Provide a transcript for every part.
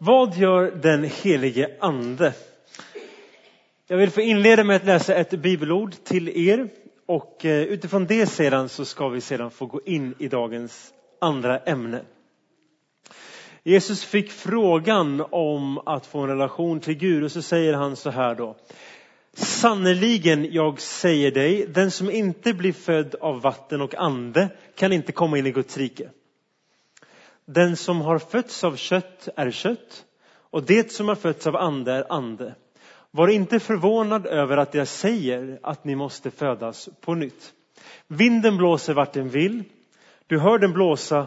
Vad gör den helige ande? Jag vill få inleda med att läsa ett bibelord till er och eh, utifrån det sedan så ska vi sedan få gå in i dagens andra ämne. Jesus fick frågan om att få en relation till Gud och så säger han så här då. Sannerligen, jag säger dig, den som inte blir född av vatten och ande kan inte komma in i Guds rike. Den som har fötts av kött är kött och det som har fötts av ande är ande. Var inte förvånad över att jag säger att ni måste födas på nytt. Vinden blåser vart den vill. Du hör den blåsa,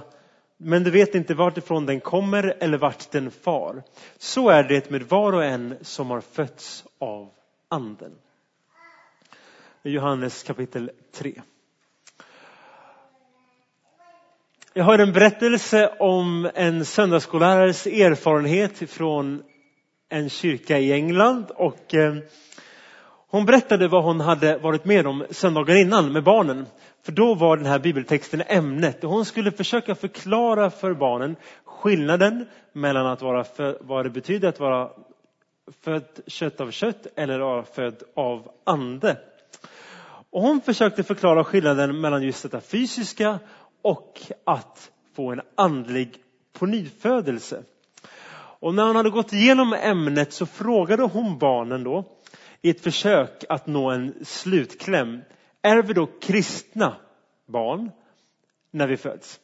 men du vet inte vartifrån den kommer eller vart den far. Så är det med var och en som har fötts av anden. Johannes kapitel 3. Jag har en berättelse om en söndagsskolärares erfarenhet från en kyrka i England och eh, hon berättade vad hon hade varit med om söndagen innan med barnen. För då var den här bibeltexten ämnet och hon skulle försöka förklara för barnen skillnaden mellan att vara för, vad det betyder att vara född kött av kött eller vara född av ande. Och hon försökte förklara skillnaden mellan just detta fysiska och att få en andlig pånyfödelse. Och när hon hade gått igenom ämnet så frågade hon barnen då i ett försök att nå en slutkläm. Är vi då kristna barn när vi föds?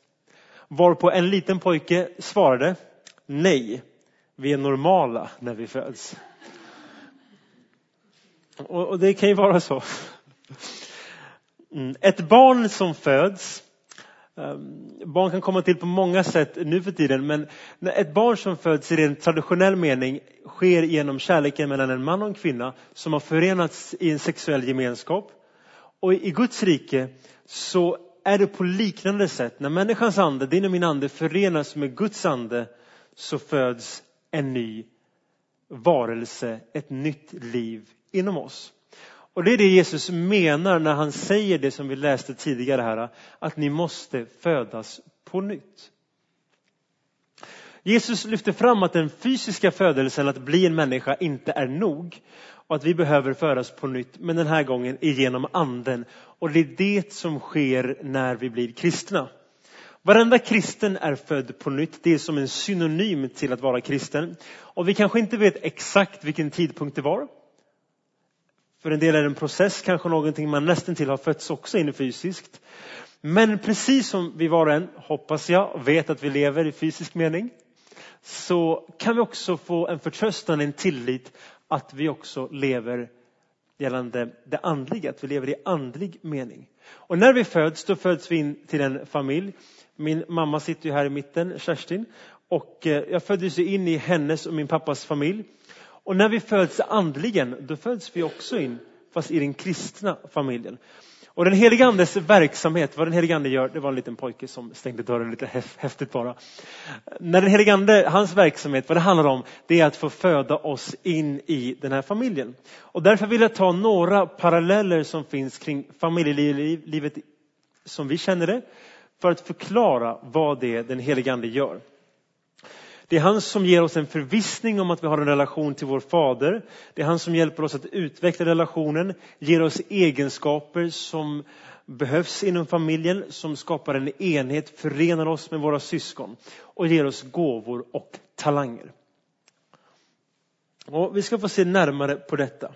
Varpå en liten pojke svarade nej, vi är normala när vi föds. Och, det kan ju vara så. Mm. Ett barn som föds Ehm, barn kan komma till på många sätt nu för tiden men ett barn som föds i en traditionell mening sker genom kärleken mellan en man och en kvinna som har förenats i en sexuell gemenskap. Och i Guds rike så är det på liknande sätt. När människans ande, din och min ande, förenas med Guds ande så föds en ny varelse, ett nytt liv inom oss. Och det är det Jesus menar när han säger det som vi läste tidigare här, att ni måste födas på nytt. Jesus lyfter fram att den fysiska födelsen, att bli en människa, inte är nog och att vi behöver födas på nytt, men den här gången genom anden. Och det är det som sker när vi blir kristna. Varenda kristen är född på nytt. Det är som en synonym till att vara kristen. Och vi kanske inte vet exakt vilken tidpunkt det var. För en del är det en process, kanske någonting man nästan till har fötts också in i fysiskt. Men precis som vi var och en, hoppas jag, vet att vi lever i fysisk mening, så kan vi också få en förtröstan, en tillit att vi också lever gällande det andliga, att vi lever i andlig mening. Och när vi föds, då föds vi in till en familj. Min mamma sitter ju här i mitten, Kerstin, och eh, jag föddes in i hennes och min pappas familj. Och när vi föds andligen, då föds vi också in, fast i den kristna familjen. Och den helige Andes verksamhet, vad den helige Ande gör, det var en liten pojke som stängde dörren lite häftigt bara. När den helige Ande, hans verksamhet, vad det handlar om, det är att få föda oss in i den här familjen. Och därför vill jag ta några paralleller som finns kring familjelivet som vi känner det, för att förklara vad det är den helige Ande gör. Det är han som ger oss en förvissning om att vi har en relation till vår fader. Det är han som hjälper oss att utveckla relationen, ger oss egenskaper som behövs inom familjen, som skapar en enhet, förenar oss med våra syskon och ger oss gåvor och talanger. Och vi ska få se närmare på detta.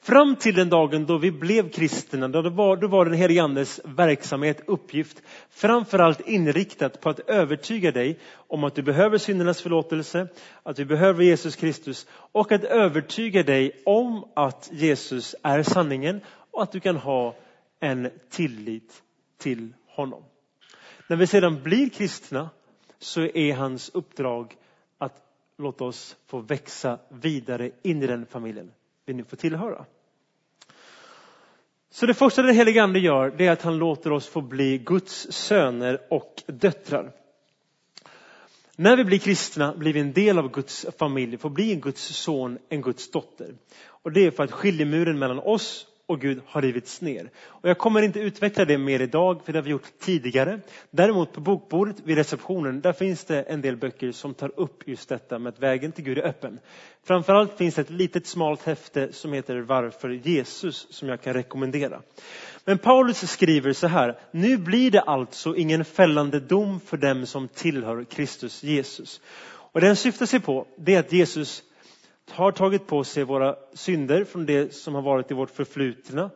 Fram till den dagen då vi blev kristna, då var, då var den helige Andes verksamhet, uppgift, framförallt inriktat på att övertyga dig om att du behöver syndernas förlåtelse, att du behöver Jesus Kristus och att övertyga dig om att Jesus är sanningen och att du kan ha en tillit till honom. När vi sedan blir kristna så är hans uppdrag att låta oss få växa vidare in i den familjen vi nu får tillhöra. Så det första den helige Ande gör, det är att han låter oss få bli Guds söner och döttrar. När vi blir kristna blir vi en del av Guds familj, får bli en Guds son, en Guds dotter. Och det är för att skiljemuren mellan oss och Gud har rivits ner. Och jag kommer inte utveckla det mer idag, för det har vi gjort tidigare. Däremot på bokbordet vid receptionen, där finns det en del böcker som tar upp just detta med att vägen till Gud är öppen. Framförallt finns det ett litet smalt häfte som heter Varför Jesus, som jag kan rekommendera. Men Paulus skriver så här, nu blir det alltså ingen fällande dom för dem som tillhör Kristus Jesus. Och den syftar sig på, det är att Jesus har tagit på sig våra synder från det som har varit i vårt förflutna.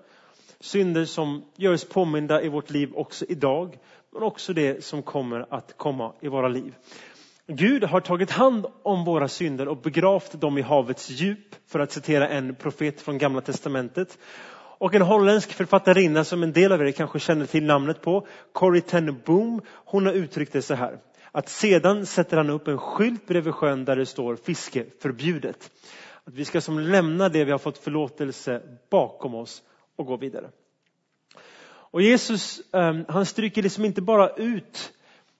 Synder som gör oss påminda i vårt liv också idag, men också det som kommer att komma i våra liv. Gud har tagit hand om våra synder och begravt dem i havets djup, för att citera en profet från Gamla Testamentet. Och en holländsk författarinna som en del av er kanske känner till namnet på, Corrie ten Boom, hon har uttryckt det så här att sedan sätter han upp en skylt bredvid sjön där det står fiske förbjudet. Att vi ska som lämna det vi har fått förlåtelse bakom oss och gå vidare. Och Jesus ehm, han stryker liksom inte bara ut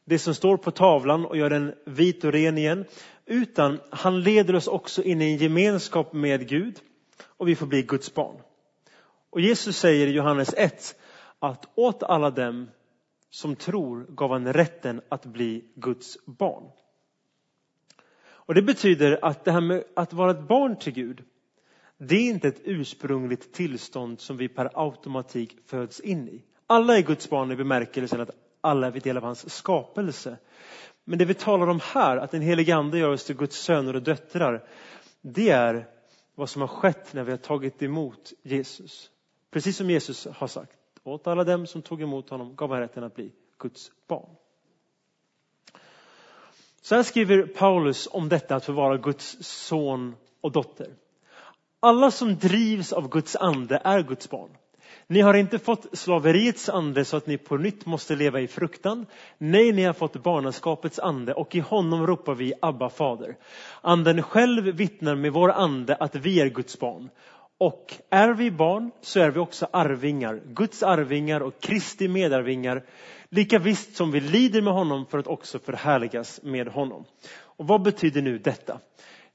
det som står på tavlan och gör den vit och ren igen. Utan han leder oss också in i en gemenskap med Gud och vi får bli Guds barn. Och Jesus säger i Johannes 1 att åt alla dem som tror gav han rätten att bli Guds barn. Och Det betyder att det här med att vara ett barn till Gud, det är inte ett ursprungligt tillstånd som vi per automatik föds in i. Alla är Guds barn i bemärkelsen att alla är del av hans skapelse. Men det vi talar om här, att den helige Ande gör oss till Guds söner och döttrar, det är vad som har skett när vi har tagit emot Jesus. Precis som Jesus har sagt. Åt alla dem som tog emot honom gav han rätten att bli Guds barn. Så här skriver Paulus om detta att få vara Guds son och dotter. Alla som drivs av Guds ande är Guds barn. Ni har inte fått slaveriets ande så att ni på nytt måste leva i fruktan. Nej, ni har fått barnaskapets ande och i honom ropar vi Abba fader. Anden själv vittnar med vår ande att vi är Guds barn. Och är vi barn så är vi också arvingar, Guds arvingar och Kristi medarvingar. Lika visst som vi lider med honom för att också förhärligas med honom. Och vad betyder nu detta?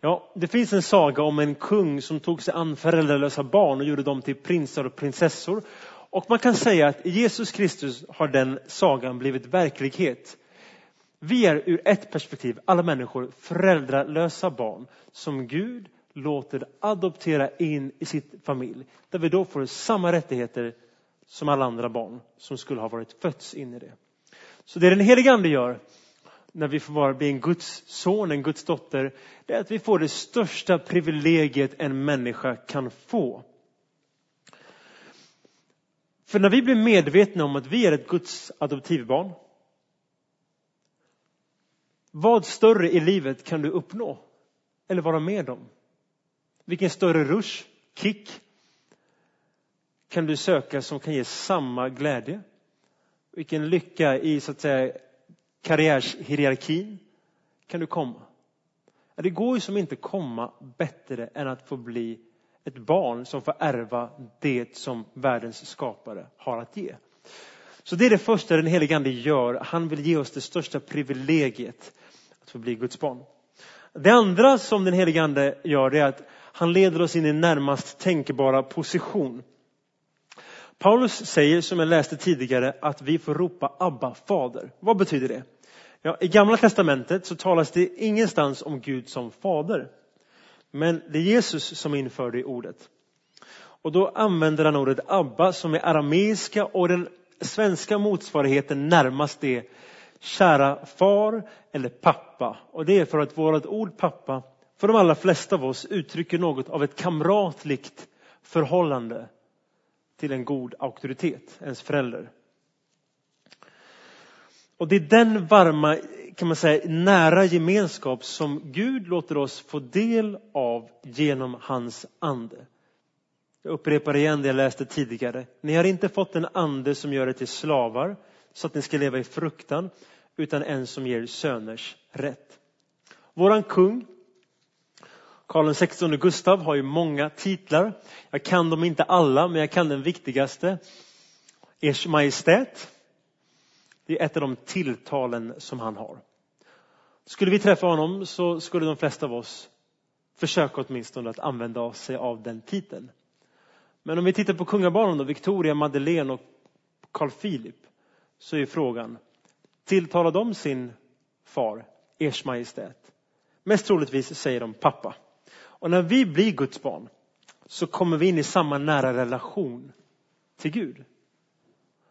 Ja, det finns en saga om en kung som tog sig an föräldralösa barn och gjorde dem till prinsar och prinsessor. Och man kan säga att i Jesus Kristus har den sagan blivit verklighet. Vi är ur ett perspektiv, alla människor, föräldralösa barn som Gud låter adoptera in i sitt familj. Där vi då får samma rättigheter som alla andra barn som skulle ha varit fötts in i det. Så det den helige Ande gör när vi får vara, bli en Guds son, en Guds dotter, det är att vi får det största privilegiet en människa kan få. För när vi blir medvetna om att vi är ett Guds adoptivbarn, vad större i livet kan du uppnå eller vara med om? Vilken större rush, kick kan du söka som kan ge samma glädje? Vilken lycka i så att säga karriärshierarkin kan du komma? Det går ju som inte komma bättre än att få bli ett barn som får ärva det som världens skapare har att ge. Så det är det första den helige Ande gör. Han vill ge oss det största privilegiet att få bli Guds barn. Det andra som den helige Ande gör är att han leder oss in i närmast tänkbara position. Paulus säger, som jag läste tidigare, att vi får ropa Abba, fader. Vad betyder det? Ja, I Gamla testamentet så talas det ingenstans om Gud som fader. Men det är Jesus som inför det ordet. Och då använder han ordet Abba som är arameiska och den svenska motsvarigheten närmast är kära far eller pappa. Och det är för att vårt ord pappa för de allra flesta av oss uttrycker något av ett kamratligt förhållande till en god auktoritet, ens förälder. Och det är den varma, kan man säga, nära gemenskap som Gud låter oss få del av genom hans ande. Jag upprepar igen det jag läste tidigare. Ni har inte fått en ande som gör er till slavar så att ni ska leva i fruktan, utan en som ger söners rätt. Våran kung, Karl XVI Gustav har ju många titlar. Jag kan dem inte alla, men jag kan den viktigaste. Ers Majestät. Det är ett av de tilltalen som han har. Skulle vi träffa honom så skulle de flesta av oss försöka åtminstone att använda sig av den titeln. Men om vi tittar på kungabarnen då, Victoria, Madeleine och Carl Philip, så är frågan, tilltalar de sin far, ers majestät? Mest troligtvis säger de pappa. Och när vi blir Guds barn så kommer vi in i samma nära relation till Gud.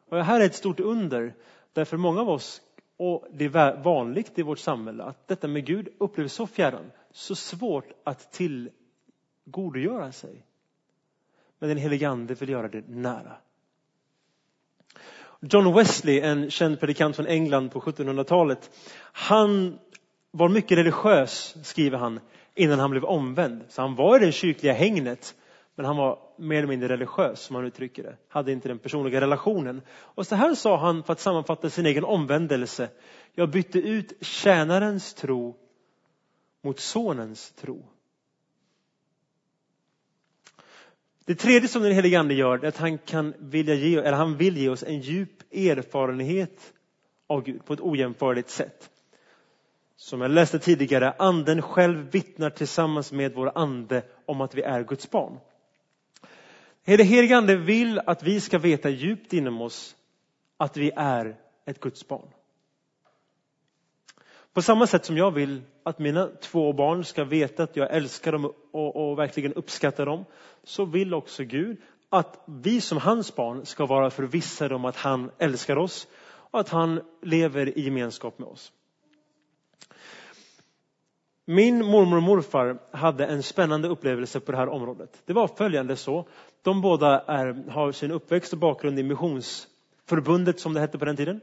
Och det här är ett stort under, därför många av oss, och det är vanligt i vårt samhälle, att detta med Gud upplevs så fjärran, så svårt att tillgodogöra sig. Men den helige Ande vill göra det nära. John Wesley, en känd predikant från England på 1700-talet, han var mycket religiös, skriver han, innan han blev omvänd. Så han var i det kyrkliga hängnet, men han var mer eller mindre religiös, som han uttrycker det. Hade inte den personliga relationen. Och så här sa han för att sammanfatta sin egen omvändelse. Jag bytte ut tjänarens tro mot sonens tro. Det tredje som den helige Ande gör är att han, kan vilja ge, eller han vill ge oss en djup erfarenhet av Gud på ett ojämförligt sätt. Som jag läste tidigare, anden själv vittnar tillsammans med vår ande om att vi är Guds barn. Det helige Ande vill att vi ska veta djupt inom oss att vi är ett Guds barn. På samma sätt som jag vill att mina två barn ska veta att jag älskar dem och, och, verkligen uppskattar dem, så vill också Gud att vi som hans barn ska vara förvissade om att han älskar oss och att han lever i gemenskap med oss. Min mormor och morfar hade en spännande upplevelse på det här området. Det var följande så. De båda är, har sin uppväxt och bakgrund i missionsförbundet som det hette på den tiden.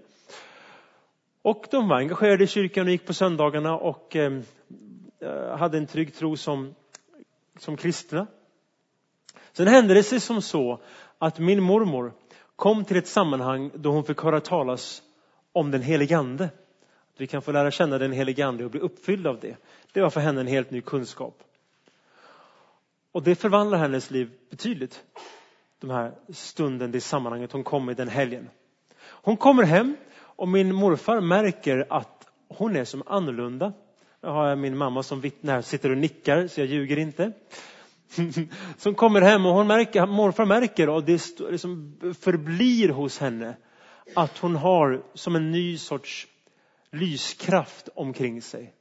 Och de var engagerade i kyrkan och gick på söndagarna och ehm, eh, hade en trygg tro som, som kristna. Sen hände det sig som så att min mormor kom till ett sammanhang då hon fick höra talas om den helige Ande. Vi kan få lära känna den helige Ande och bli uppfyllda av det. Det var för henne en helt ny kunskap. Och det förvandlar hennes liv betydligt. Den här stunden, det sammanhanget hon kom i den helgen. Hon kommer hem och min morfar märker att hon är som annorlunda. Jag har min mamma som vittne här, sitter och nickar så jag ljuger inte. Som kommer hem och hon märker, morfar märker och det liksom förblir hos henne att hon har som en ny sorts lyskraft omkring sig.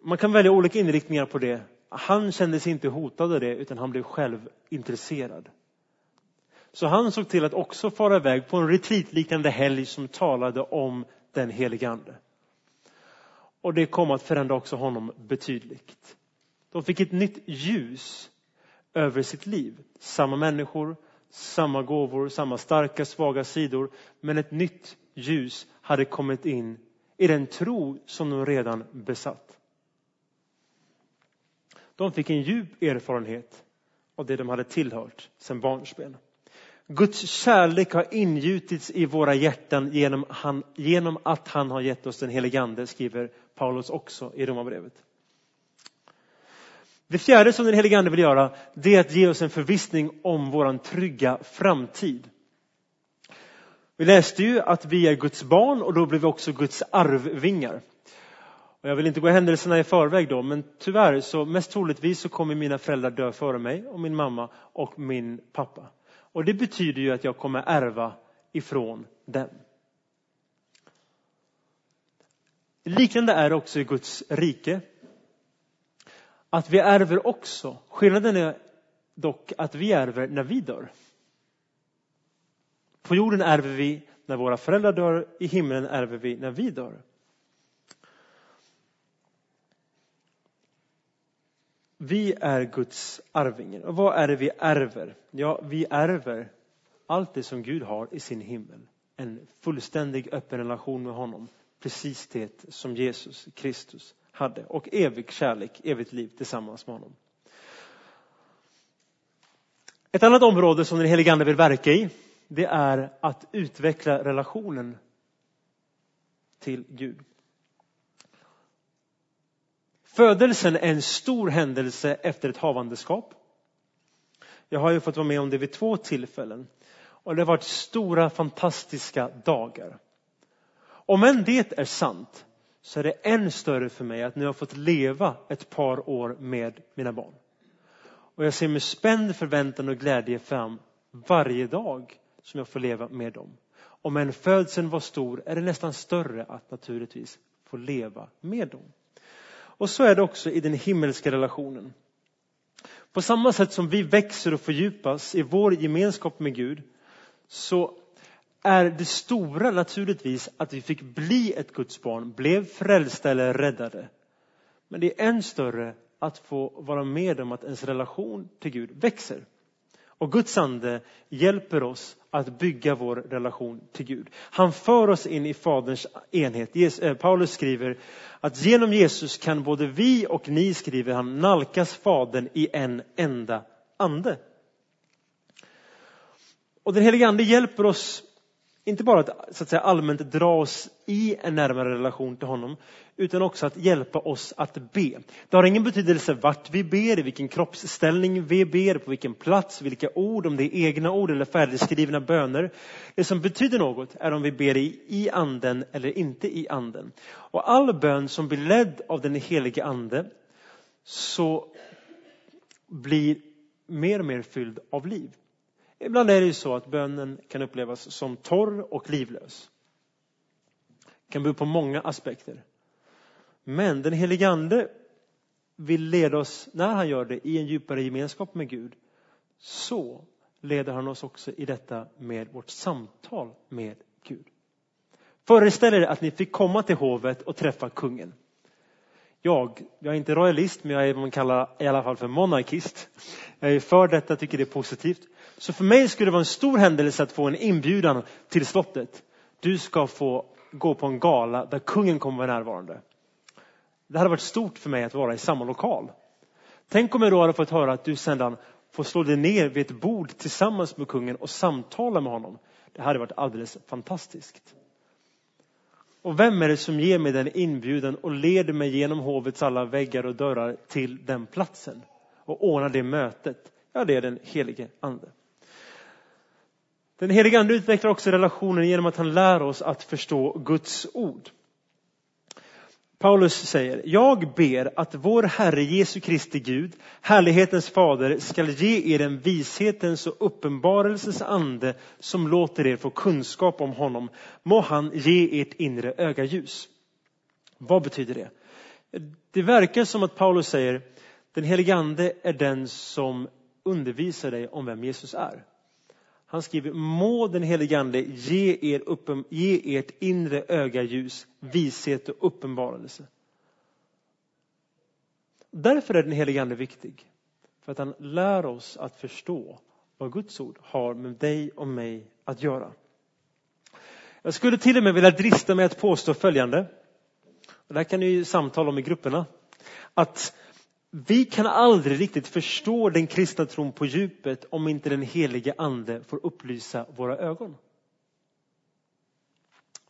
Man kan välja olika inriktningar på det. Han kände sig inte hotad av det utan han blev själv intresserad. Så han såg till att också fara iväg på en retreatliknande helg som talade om den helige Ande. Och det kom att förändra också honom betydligt. De fick ett nytt ljus över sitt liv. Samma människor, samma gåvor, samma starka, svaga sidor. Men ett nytt ljus hade kommit in i den tro som de redan besatt. De fick en djup erfarenhet av det de hade tillhört sedan barnsben. Guds kärlek har ingjutits i våra hjärtan genom, han, genom att han har gett oss den helige Ande, skriver Paulus också i Romarbrevet. Det fjärde som den helige Ande vill göra, det är att ge oss en förvissning om våran trygga framtid. Vi läste ju att vi är Guds barn och då blir vi också Guds arvvingar. Och jag vill inte gå händelserna i förväg då, men tyvärr så mest troligtvis så kommer mina föräldrar dö före mig och min mamma och min pappa. Och det betyder ju att jag kommer ärva ifrån dem. Liknande är det också i Guds rike. Att vi ärver också. Skillnaden är dock att vi ärver när vi dör. På jorden ärver vi när våra föräldrar dör, i himlen ärver vi när vi dör. Vi är Guds arvingar. Och vad är det vi ärver? Ja, vi ärver allt det som Gud har i sin himmel. En fullständig öppen relation med honom. Precis det som Jesus Kristus hade. Och evig kärlek, evigt liv tillsammans med honom. Ett annat område som den helige Ande vill verka i, det är att utveckla relationen till Gud. Födelsen är en stor händelse efter ett havandeskap. Jag har ju fått vara med om det vid två tillfällen. Och det har varit stora fantastiska dagar. Om än det är sant så är det än större för mig att nu har fått leva ett par år med mina barn. Och jag ser med spänd förväntan och glädje fram varje dag som jag får leva med dem. Om en födseln var stor är det nästan större att naturligtvis få leva med dem. Och så är det också i den himmelska relationen. På samma sätt som vi växer och fördjupas i vår gemenskap med Gud så är det stora naturligtvis att vi fick bli ett Guds barn, blev frälsta eller räddade. Men det är än större att få vara med om att ens relation till Gud växer. Och Guds ande hjälper oss att bygga vår relation till Gud. Han för oss in i Faderns enhet. Eh, Paulus skriver att genom Jesus kan både vi och ni, skriver han, nalkas Fadern i en enda ande. Och den helige Ande hjälper oss inte bara att, så att säga, allmänt dra oss i en närmare relation till honom, utan också att hjälpa oss att be. Det har ingen betydelse vart vi ber, i vilken kroppsställning vi ber, på vilken plats, vilka ord, om det är egna ord eller färdigskrivna böner. Det som betyder något är om vi ber i, i anden eller inte i anden. Och all bön som blir ledd av den helige ande så blir mer och mer fylld av liv. Ibland är det ju så att bönen kan upplevas som torr och livlös. Det kan bero på många aspekter. Men den helige Ande vill leda oss, när han gör det, i en djupare gemenskap med Gud. Så leder han oss också i detta med vårt samtal med Gud. Föreställ er att ni fick komma till hovet och träffa kungen. Jag, jag är inte royalist, men jag är vad man kallar i alla fall för monarkist. Jag är för detta, tycker det är positivt. Så för mig skulle det vara en stor händelse att få en inbjudan till slottet. Du ska få gå på en gala där kungen kommer vara närvarande. Det hade varit stort för mig att vara i samma lokal. Tänk om jag då hade fått höra att du sedan får slå dig ner vid ett bord tillsammans med kungen och samtala med honom. Det hade varit alldeles fantastiskt. Och vem är det som ger mig den inbjudan och leder mig genom hovets alla väggar och dörrar till den platsen och ordnar det mötet? Ja, det är den helige Ande. Den helige Ande utvecklar också relationen genom att han lär oss att förstå Guds ord. Paulus säger, jag ber att vår Herre Jesu Kristi Gud, härlighetens fader, skall ge er en vishetens och uppenbarelsens ande som låter er få kunskap om honom. Må han ge ert inre öga ljus. Vad betyder det? Det verkar som att Paulus säger, den helige Ande är den som undervisar dig om vem Jesus är. Han skriver, må den helige Ande ge, er uppen, ge ert inre öga ljus, vishet och uppenbarelse. Därför är den helige Ande viktig. För att han lär oss att förstå vad Guds ord har med dig och mig att göra. Jag skulle till och med vilja drista mig att påstå följande. Och det här kan ni samtala om i grupperna. Att vi kan aldrig riktigt förstå den kristna tron på djupet om inte den helige ande får upplysa våra ögon.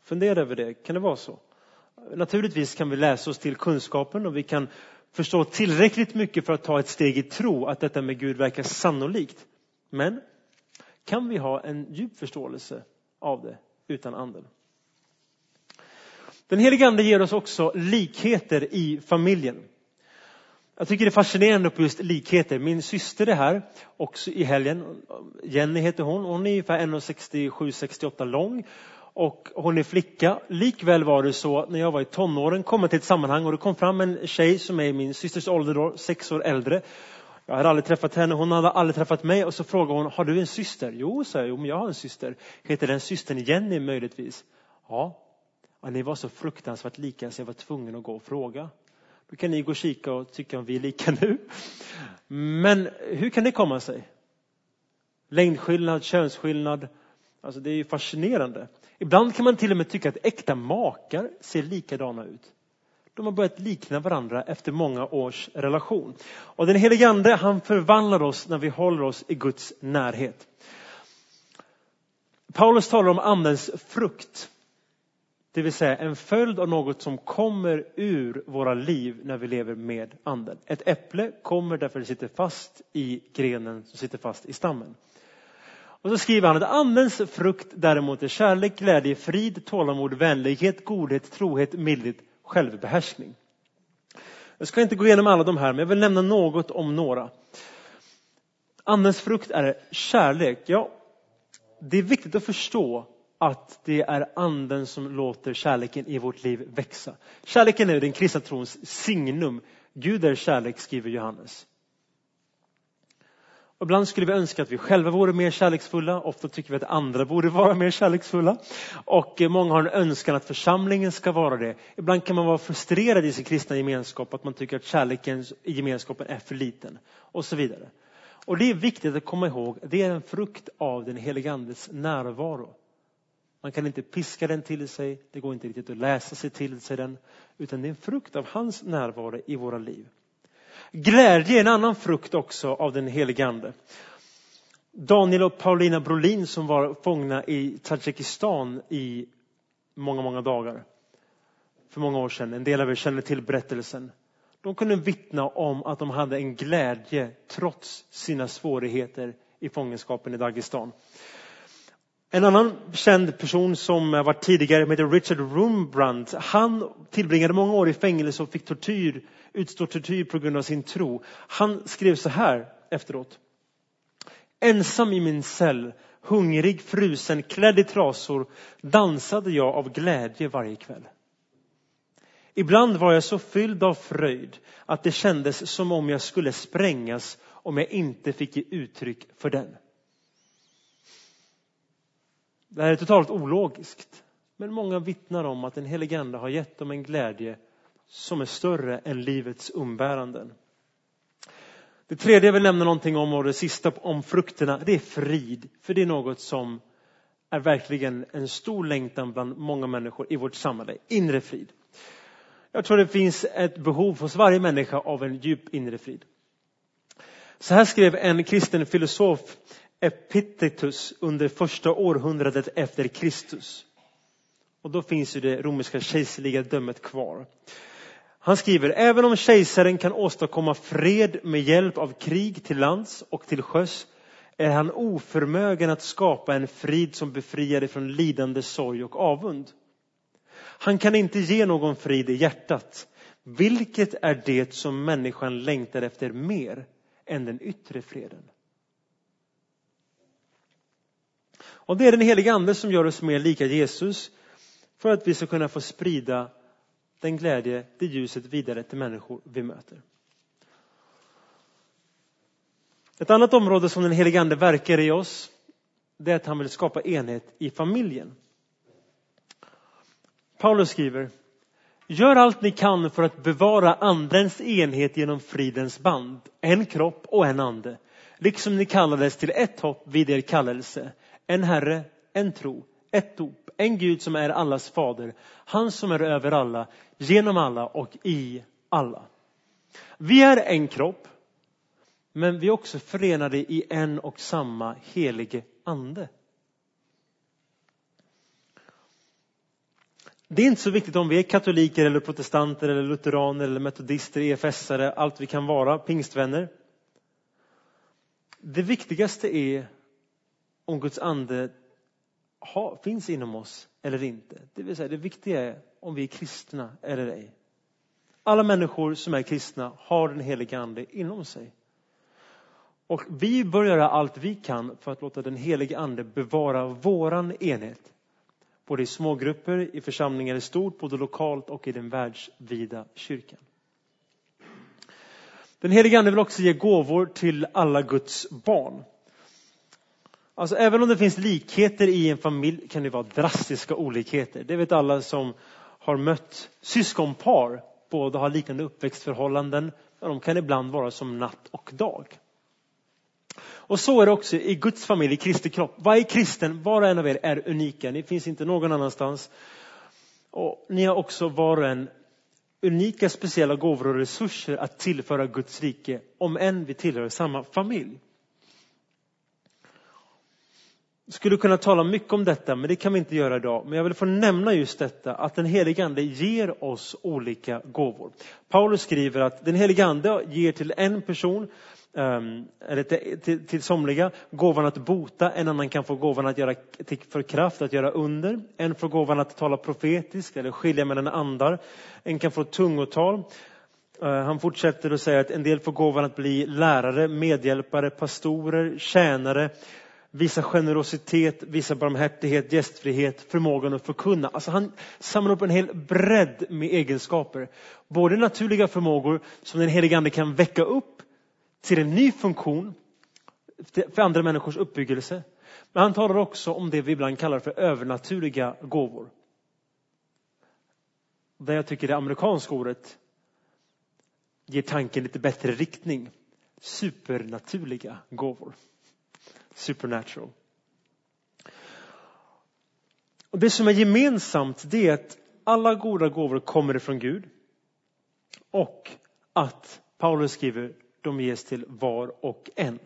Fundera över det, kan det vara så? Naturligtvis kan vi läsa oss till kunskapen och vi kan förstå tillräckligt mycket för att ta ett steg i tro att detta med Gud verkar sannolikt. Men kan vi ha en djup förståelse av det utan anden? Den helige Ande ger oss också likheter i familjen. Jag tycker det är fascinerande på just likheter. Min syster är här också i helgen. Jenny heter hon. Hon är ungefär 1,67-68 lång och hon är flicka. Likväl var det så när jag var i tonåren, kom jag till ett sammanhang och det kom fram en tjej som är min systers ålder då, sex år äldre. Jag hade aldrig träffat henne, hon hade aldrig träffat mig och så frågade hon, har du en syster? Jo, sa jag, jo, men jag har en syster. Heter den systern Jenny möjligtvis? Ja. ja. Ni var så fruktansvärt lika så jag var tvungen att gå och fråga. Då kan ni gå och kika och tycka om vi är lika nu. Men hur kan det komma sig? Längdskillnad, könsskillnad. Alltså det är ju fascinerande. Ibland kan man till och med tycka att äkta makar ser likadana ut. De har börjat likna varandra efter många års relation. Och den helige Ande, han förvandlar oss när vi håller oss i Guds närhet. Paulus talar om andens frukt. Det vill säga en följd av något som kommer ur våra liv när vi lever med anden. Ett äpple kommer därför det sitter fast i grenen som sitter fast i stammen. Och så skriver han att andens frukt däremot är kärlek, glädje, frid, tålamod, vänlighet, godhet, trohet, mildhet, självbehärskning. Jag ska inte gå igenom alla de här, men jag vill nämna något om några. Andens frukt är kärlek. Ja, det är viktigt att förstå att det är anden som låter kärleken i vårt liv växa. Kärleken är den kristna trons signum. Gud är kärlek, skriver Johannes. Och ibland skulle vi önska att vi själva vore mer kärleksfulla. Ofta tycker vi att andra borde vara mer kärleksfulla. Och eh, många har en önskan att församlingen ska vara det. Ibland kan man vara frustrerad i sin kristna gemenskap, att man tycker att kärleken i gemenskapen är för liten. Och så vidare. Och det är viktigt att komma ihåg, det är en frukt av den helige Andes närvaro. Man kan inte piska den till sig, det går inte riktigt att läsa sig till sig den, utan det är en frukt av hans närvaro i våra liv. Glädje är en annan frukt också av den helige Ande. Daniel och Paulina Brolin som var fångna i Tadzjikistan i många, många dagar. För många år sedan. En del av er känner till berättelsen. De kunde vittna om att de hade en glädje trots sina svårigheter i fångenskapen i Dagestan. En annan känd person som var tidigare heter Richard Rumbrandt. Han tillbringade många år i fängelse och fick tortyr, utstå tortyr på grund av sin tro. Han skrev så här efteråt. Ensam i min cell, hungrig, frusen, klädd i trasor dansade jag av glädje varje kväll. Ibland var jag så fylld av fröjd att det kändes som om jag skulle sprängas om jag inte fick ge uttryck för den. Det här är totalt ologiskt. Men många vittnar om att den helige Ande har gett dem en glädje som är större än livets umbäranden. Det tredje jag vill nämna någonting om och det sista om frukterna, det är frid. För det är något som är verkligen en stor längtan bland många människor i vårt samhälle. Inre frid. Jag tror det finns ett behov hos varje människa av en djup inre frid. Så här skrev en kristen filosof Epictetus under första århundradet efter Kristus. Och då finns ju det romerska kejserliga dömet kvar. Han skriver, även om kejsaren kan åstadkomma fred med hjälp av krig till lands och till sjöss är han oförmögen att skapa en frid som befriar från lidande, sorg och avund. Han kan inte ge någon frid i hjärtat. Vilket är det som människan längtar efter mer än den yttre freden? Och det är den heliga Ande som gör oss mer lika Jesus för att vi ska kunna få sprida den glädje, det ljuset vidare till människor vi möter. Ett annat område som den helige Ande verkar i oss, det är att han vill skapa enhet i familjen. Paulus skriver, gör allt ni kan för att bevara andens enhet genom fridens band, en kropp och en ande, liksom ni kallades till ett hopp vid er kallelse, en Herre, en tro, ett dop, en Gud som är allas fader, han som är över alla, genom alla och i alla. Vi är en kropp, men vi är också förenade i en och samma helige ande. Det är inte så viktigt om vi är katoliker eller protestanter eller lutheraner eller metodister, EFS-are, allt vi kan vara, pingstvänner. Det viktigaste är om Guds ande ha, finns inom oss eller inte. Det vill säga det viktiga är om vi är kristna eller ej. Alla människor som är kristna har den helige ande inom sig. Och vi bör göra allt vi kan för att låta den helige ande bevara våran enhet. Både i smågrupper, i församlingar i stort, både lokalt och i den världsvida kyrkan. Den helige ande vill också ge gåvor till alla Guds barn. Alltså även om det finns likheter i en familj kan det vara drastiska olikheter. Det vet alla som har mött syskonpar. Båda har liknande uppväxtförhållanden. De kan ibland vara som natt och dag. Och så är det också i Guds familj, i Kristi kropp. Varje kristen, var och en av er är unika. Ni finns inte någon annanstans. Och ni har också var och en unika speciella gåvor och resurser att tillföra Guds rike, om än vi tillhör samma familj skulle kunna tala mycket om detta, men det kan vi inte göra idag. Men jag vill få nämna just detta, att den helige Ande ger oss olika gåvor. Paulus skriver att den helige Ande ger till en person, ehm, eller till, till, till somliga, gåvan att bota, en annan kan få gåvan att göra för kraft, att göra under. En får gåvan att tala profetiskt eller skilja mellan andar. En kan få tungotal. Eh, han fortsätter och säger att en del får gåvan att bli lärare, medhjälpare, pastorer, tjänare, visa generositet, visa barmhärtighet, gästfrihet, förmågan att förkunna. Alltså han samlar upp en hel bredd med egenskaper. Både naturliga förmågor som den helige Ande kan väcka upp till en ny funktion för andra människors uppbyggelse. Men han talar också om det vi ibland kallar för övernaturliga gåvor. Där jag tycker det amerikanska ordet ger tanken lite bättre riktning. Supernaturliga gåvor supernatural. Och det som är gemensamt det är att alla goda gåvor kommer ifrån Gud och att Paulus skriver de ges till var och en.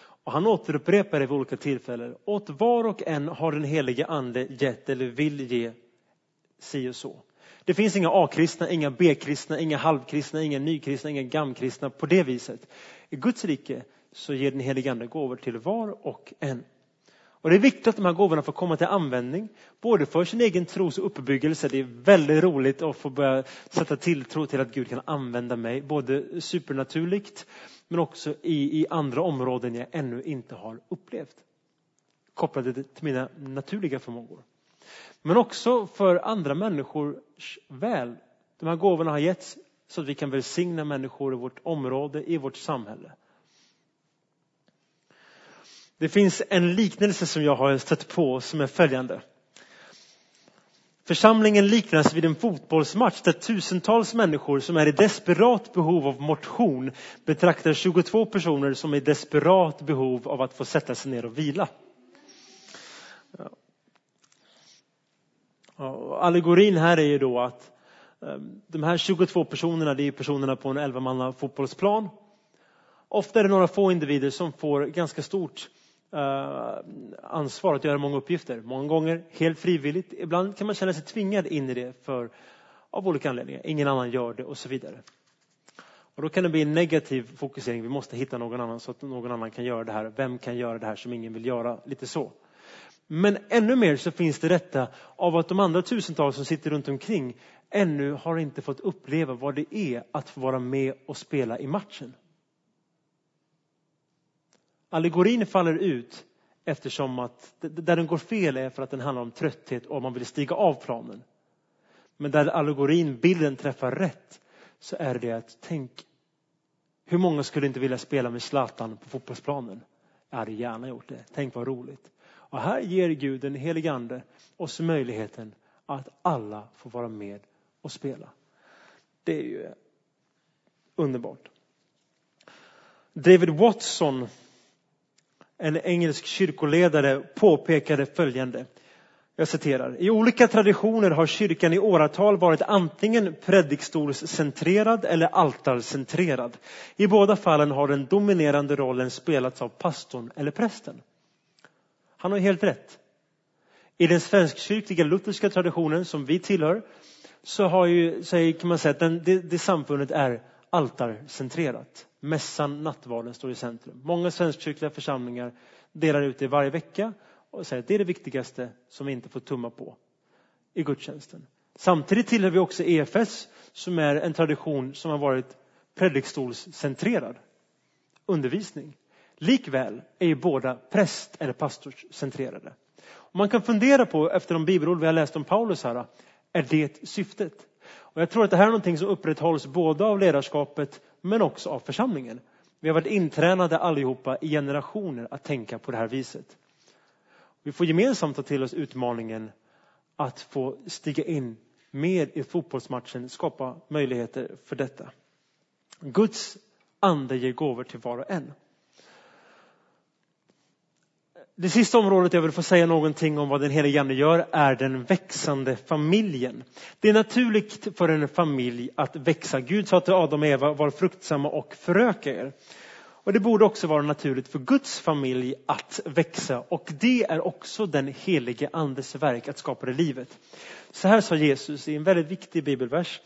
Och han återupprepar det vid olika tillfällen. Åt var och en har den helige ande gett eller vill ge si och så. Det finns inga A-kristna, inga B-kristna, inga halvkristna, inga nykristna, inga gamkristna på det viset. I Guds rike så ger den helige Ande gåvor till var och en. Och Det är viktigt att de här gåvorna får komma till användning, både för sin egen tros och uppbyggelse. Det är väldigt roligt att få börja sätta tilltro till att Gud kan använda mig, både supernaturligt men också i, i andra områden jag ännu inte har upplevt. Kopplade till mina naturliga förmågor. Men också för andra människors väl. De här gåvorna har getts så att vi kan välsigna människor i vårt område, i vårt samhälle. Det finns en liknelse som jag har stött på som är följande. Församlingen liknas vid en fotbollsmatch där tusentals människor som är i desperat behov av motion betraktar 22 personer som är i desperat behov av att få sätta sig ner och vila. Allegorin här är ju då att ehm, de här 22 personerna, det är personerna på en 11 fotbollsplan. Ofta är det några få individer som får ganska stort Eh, ansvar att göra många uppgifter. Många gånger helt frivilligt. Ibland kan man känna sig tvingad in i det för, av olika anledningar. Ingen annan gör det och så vidare. Och Då kan det bli en negativ fokusering. Vi måste hitta någon annan så att någon annan kan göra det här. Vem kan göra det här som ingen vill göra? Lite så. Men ännu mer så finns det detta av att de andra tusentals som sitter runt omkring ännu har inte fått uppleva vad det är att få vara med och spela i matchen. Allegorin faller ut eftersom att där den går fel är för att den handlar om trötthet och man vill stiga av planen. Men där allegorin, bilden träffar rätt så är det att tänk hur många skulle inte vilja spela med Zlatan på fotbollsplanen? Jag hade gärna gjort det. Tänk vad roligt. Och här ger Gud, den helige Ande, oss möjligheten att alla får vara med och spela. Det är ju underbart. David Watson en engelsk kyrkoledare påpekade följande. Jag citerar. I olika traditioner har kyrkan i åratal varit antingen predikstolscentrerad eller altarcentrerad. I båda fallen har den dominerande rollen spelats av pastorn eller prästen. Han har helt rätt. I den svenskkyrkliga lutherska traditionen som vi tillhör så har ju, kan man säga att den, det, det samfundet är altarcentrerat. Mässan, nattvarden står i centrum. Många svenskkyrkliga församlingar delar ut det varje vecka och säger att det är det viktigaste som vi inte får tumma på i gudstjänsten. Samtidigt tillhör vi också EFS som är en tradition som har varit predikstolscentrerad undervisning. Likväl är ju båda präst eller pastorscentrerade. Man kan fundera på, efter de bibelord vi har läst om Paulus här, är det syftet? Och jag tror att det här är någonting som upprätthålls både av ledarskapet men också av församlingen. Vi har varit intränade allihopa i generationer att tänka på det här viset. Vi får gemensamt ta till oss utmaningen att få stiga in mer i fotbollsmatchen, skapa möjligheter för detta. Guds ande ger gåvor till var och en. Det sista området jag vill få säga någonting om vad den helige Ande gör är den växande familjen. Det är naturligt för en familj att växa. Gud sa till Adam och Eva, var fruktsamma och föröka er. Och det borde också vara naturligt för Guds familj att växa och det är också den helige andes verk att skapa det livet. Så här sa Jesus i en väldigt viktig bibelvers.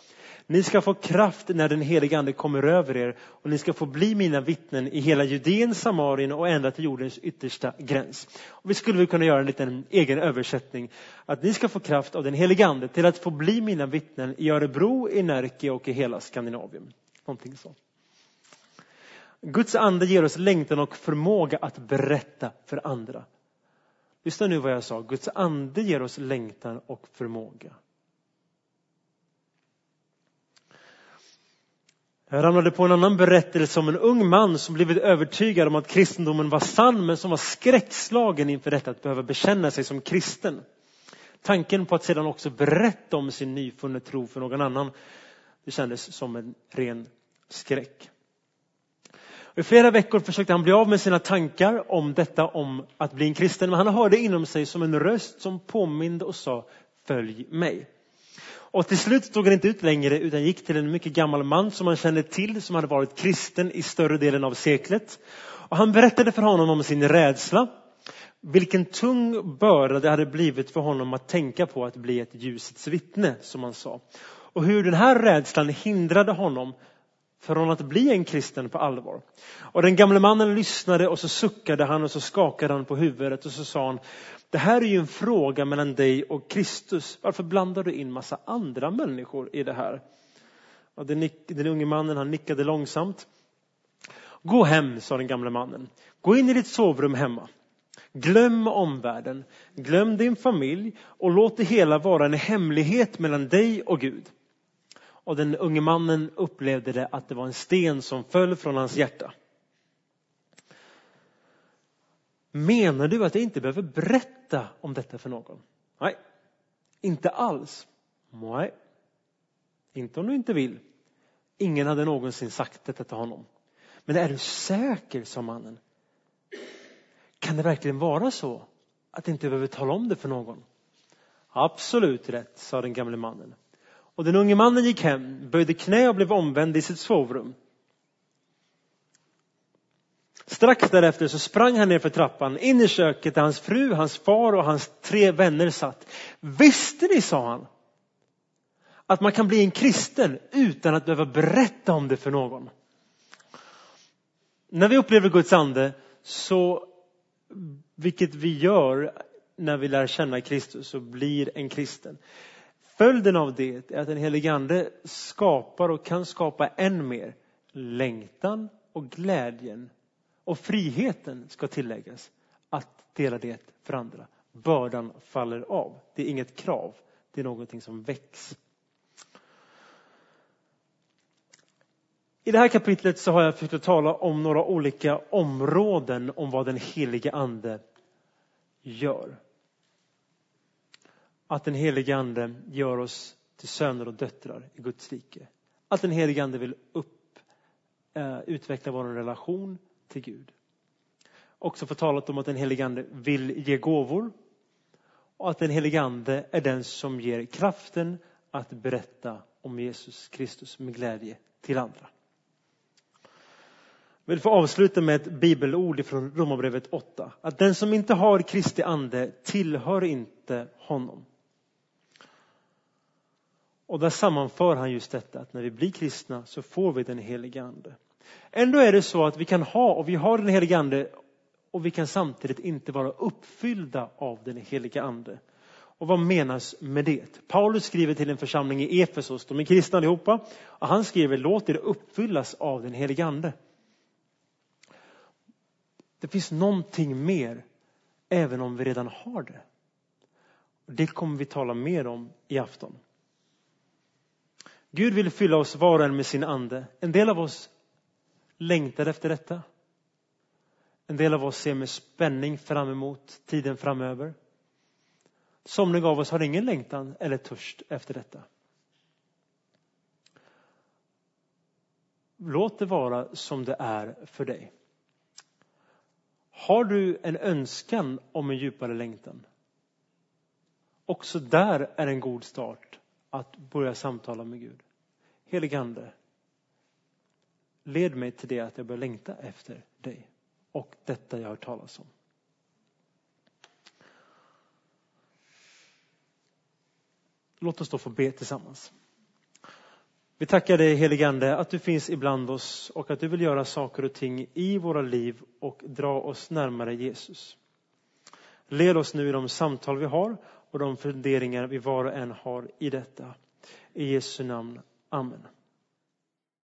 Ni ska få kraft när den helige ande kommer över er och ni ska få bli mina vittnen i hela Judeen, Samarien och ända till jordens yttersta gräns. Och vi skulle väl kunna göra en liten egen översättning. Att ni ska få kraft av den helige ande till att få bli mina vittnen i Örebro, i Närke och i hela Skandinavien. Någonting så. Guds ande ger oss längtan och förmåga att berätta för andra. Lyssna nu vad jag sa. Guds ande ger oss längtan och förmåga. Jag ramlade på en annan berättelse om en ung man som blivit övertygad om att kristendomen var sann men som var skräckslagen inför detta att behöva bekänna sig som kristen. Tanken på att sedan också berätta om sin nyfunna tro för någon annan, det kändes som en ren skräck. I flera veckor försökte han bli av med sina tankar om detta om att bli en kristen, men han hörde inom sig som en röst som påminde och sa Följ mig. Och till slut stod han inte ut längre utan gick till en mycket gammal man som han kände till som hade varit kristen i större delen av seklet. Och han berättade för honom om sin rädsla. Vilken tung börda det hade blivit för honom att tänka på att bli ett ljusets vittne, som han sa. Och hur den här rädslan hindrade honom från att bli en kristen på allvar. Och den gamle mannen lyssnade och så suckade han och så skakade han på huvudet och så sa han Det här är ju en fråga mellan dig och Kristus. Varför blandar du in massa andra människor i det här? Och den, den unge mannen han nickade långsamt. Gå hem, sa den gamle mannen. Gå in i ditt sovrum hemma. Glöm omvärlden, glöm din familj och låt det hela vara en hemlighet mellan dig och Gud. Och den unge mannen upplevde det att det var en sten som föll från hans hjärta. Menar du att jag inte behöver berätta om detta för någon? Nej, inte alls. Nej, inte om du inte vill. Ingen hade någonsin sagt detta till honom. Men är du säker, sa mannen. Kan det verkligen vara så att inte behöver tala om det för någon? Absolut rätt, sa den gamle mannen. Och den unge mannen gick hem, böjde knä och blev omvänd i sitt sovrum. Strax därefter så sprang han ner för trappan in i köket där hans fru, hans far och hans tre vänner satt. Visste ni, sa han, att man kan bli en kristen utan att behöva berätta om det för någon? När vi upplever Guds ande, så, vilket vi gör när vi lär känna Kristus och blir en kristen, Följden av det är att den helige Ande skapar och kan skapa än mer längtan och glädjen och friheten ska tilläggas att dela det för andra. Bördan faller av. Det är inget krav, det är någonting som väcks. I det här kapitlet så har jag försökt tala om några olika områden om vad den helige Ande gör att den helige Ande gör oss till söner och döttrar i Guds rike. Att den helige Ande vill upp, eh, utveckla vår relation till Gud. Också förtalat om att den helige Ande vill ge gåvor och att den helige Ande är den som ger kraften att berätta om Jesus Kristus med glädje till andra. Jag vill få avsluta med ett bibelord från Romarbrevet 8. Att den som inte har Kristi ande tillhör inte honom. Och där sammanför han just detta att när vi blir kristna så får vi den helige Ande. Ändå är det så att vi kan ha, och vi har den helige Ande, och vi kan samtidigt inte vara uppfyllda av den helige Ande. Och vad menas med det? Paulus skriver till en församling i Efesos, de är kristna allihopa, och han skriver låt er uppfyllas av den helige Ande. Det finns någonting mer, även om vi redan har det. Det kommer vi tala mer om i afton. Gud vill fylla oss var och en med sin ande. En del av oss längtar efter detta. En del av oss ser med spänning fram emot tiden framöver. Somliga av oss har ingen längtan eller törst efter detta. Låt det vara som det är för dig. Har du en önskan om en djupare längtan? Också där är en god start att börja samtala med Gud. Heligande, led mig till det att jag bör längta efter dig och detta jag har talas om. Låt oss då få be tillsammans. Vi tackar dig heligande att du finns ibland oss och att du vill göra saker och ting i våra liv och dra oss närmare Jesus. Led oss nu i de samtal vi har och de funderingar vi var och en har i detta. I Jesu namn. Amen.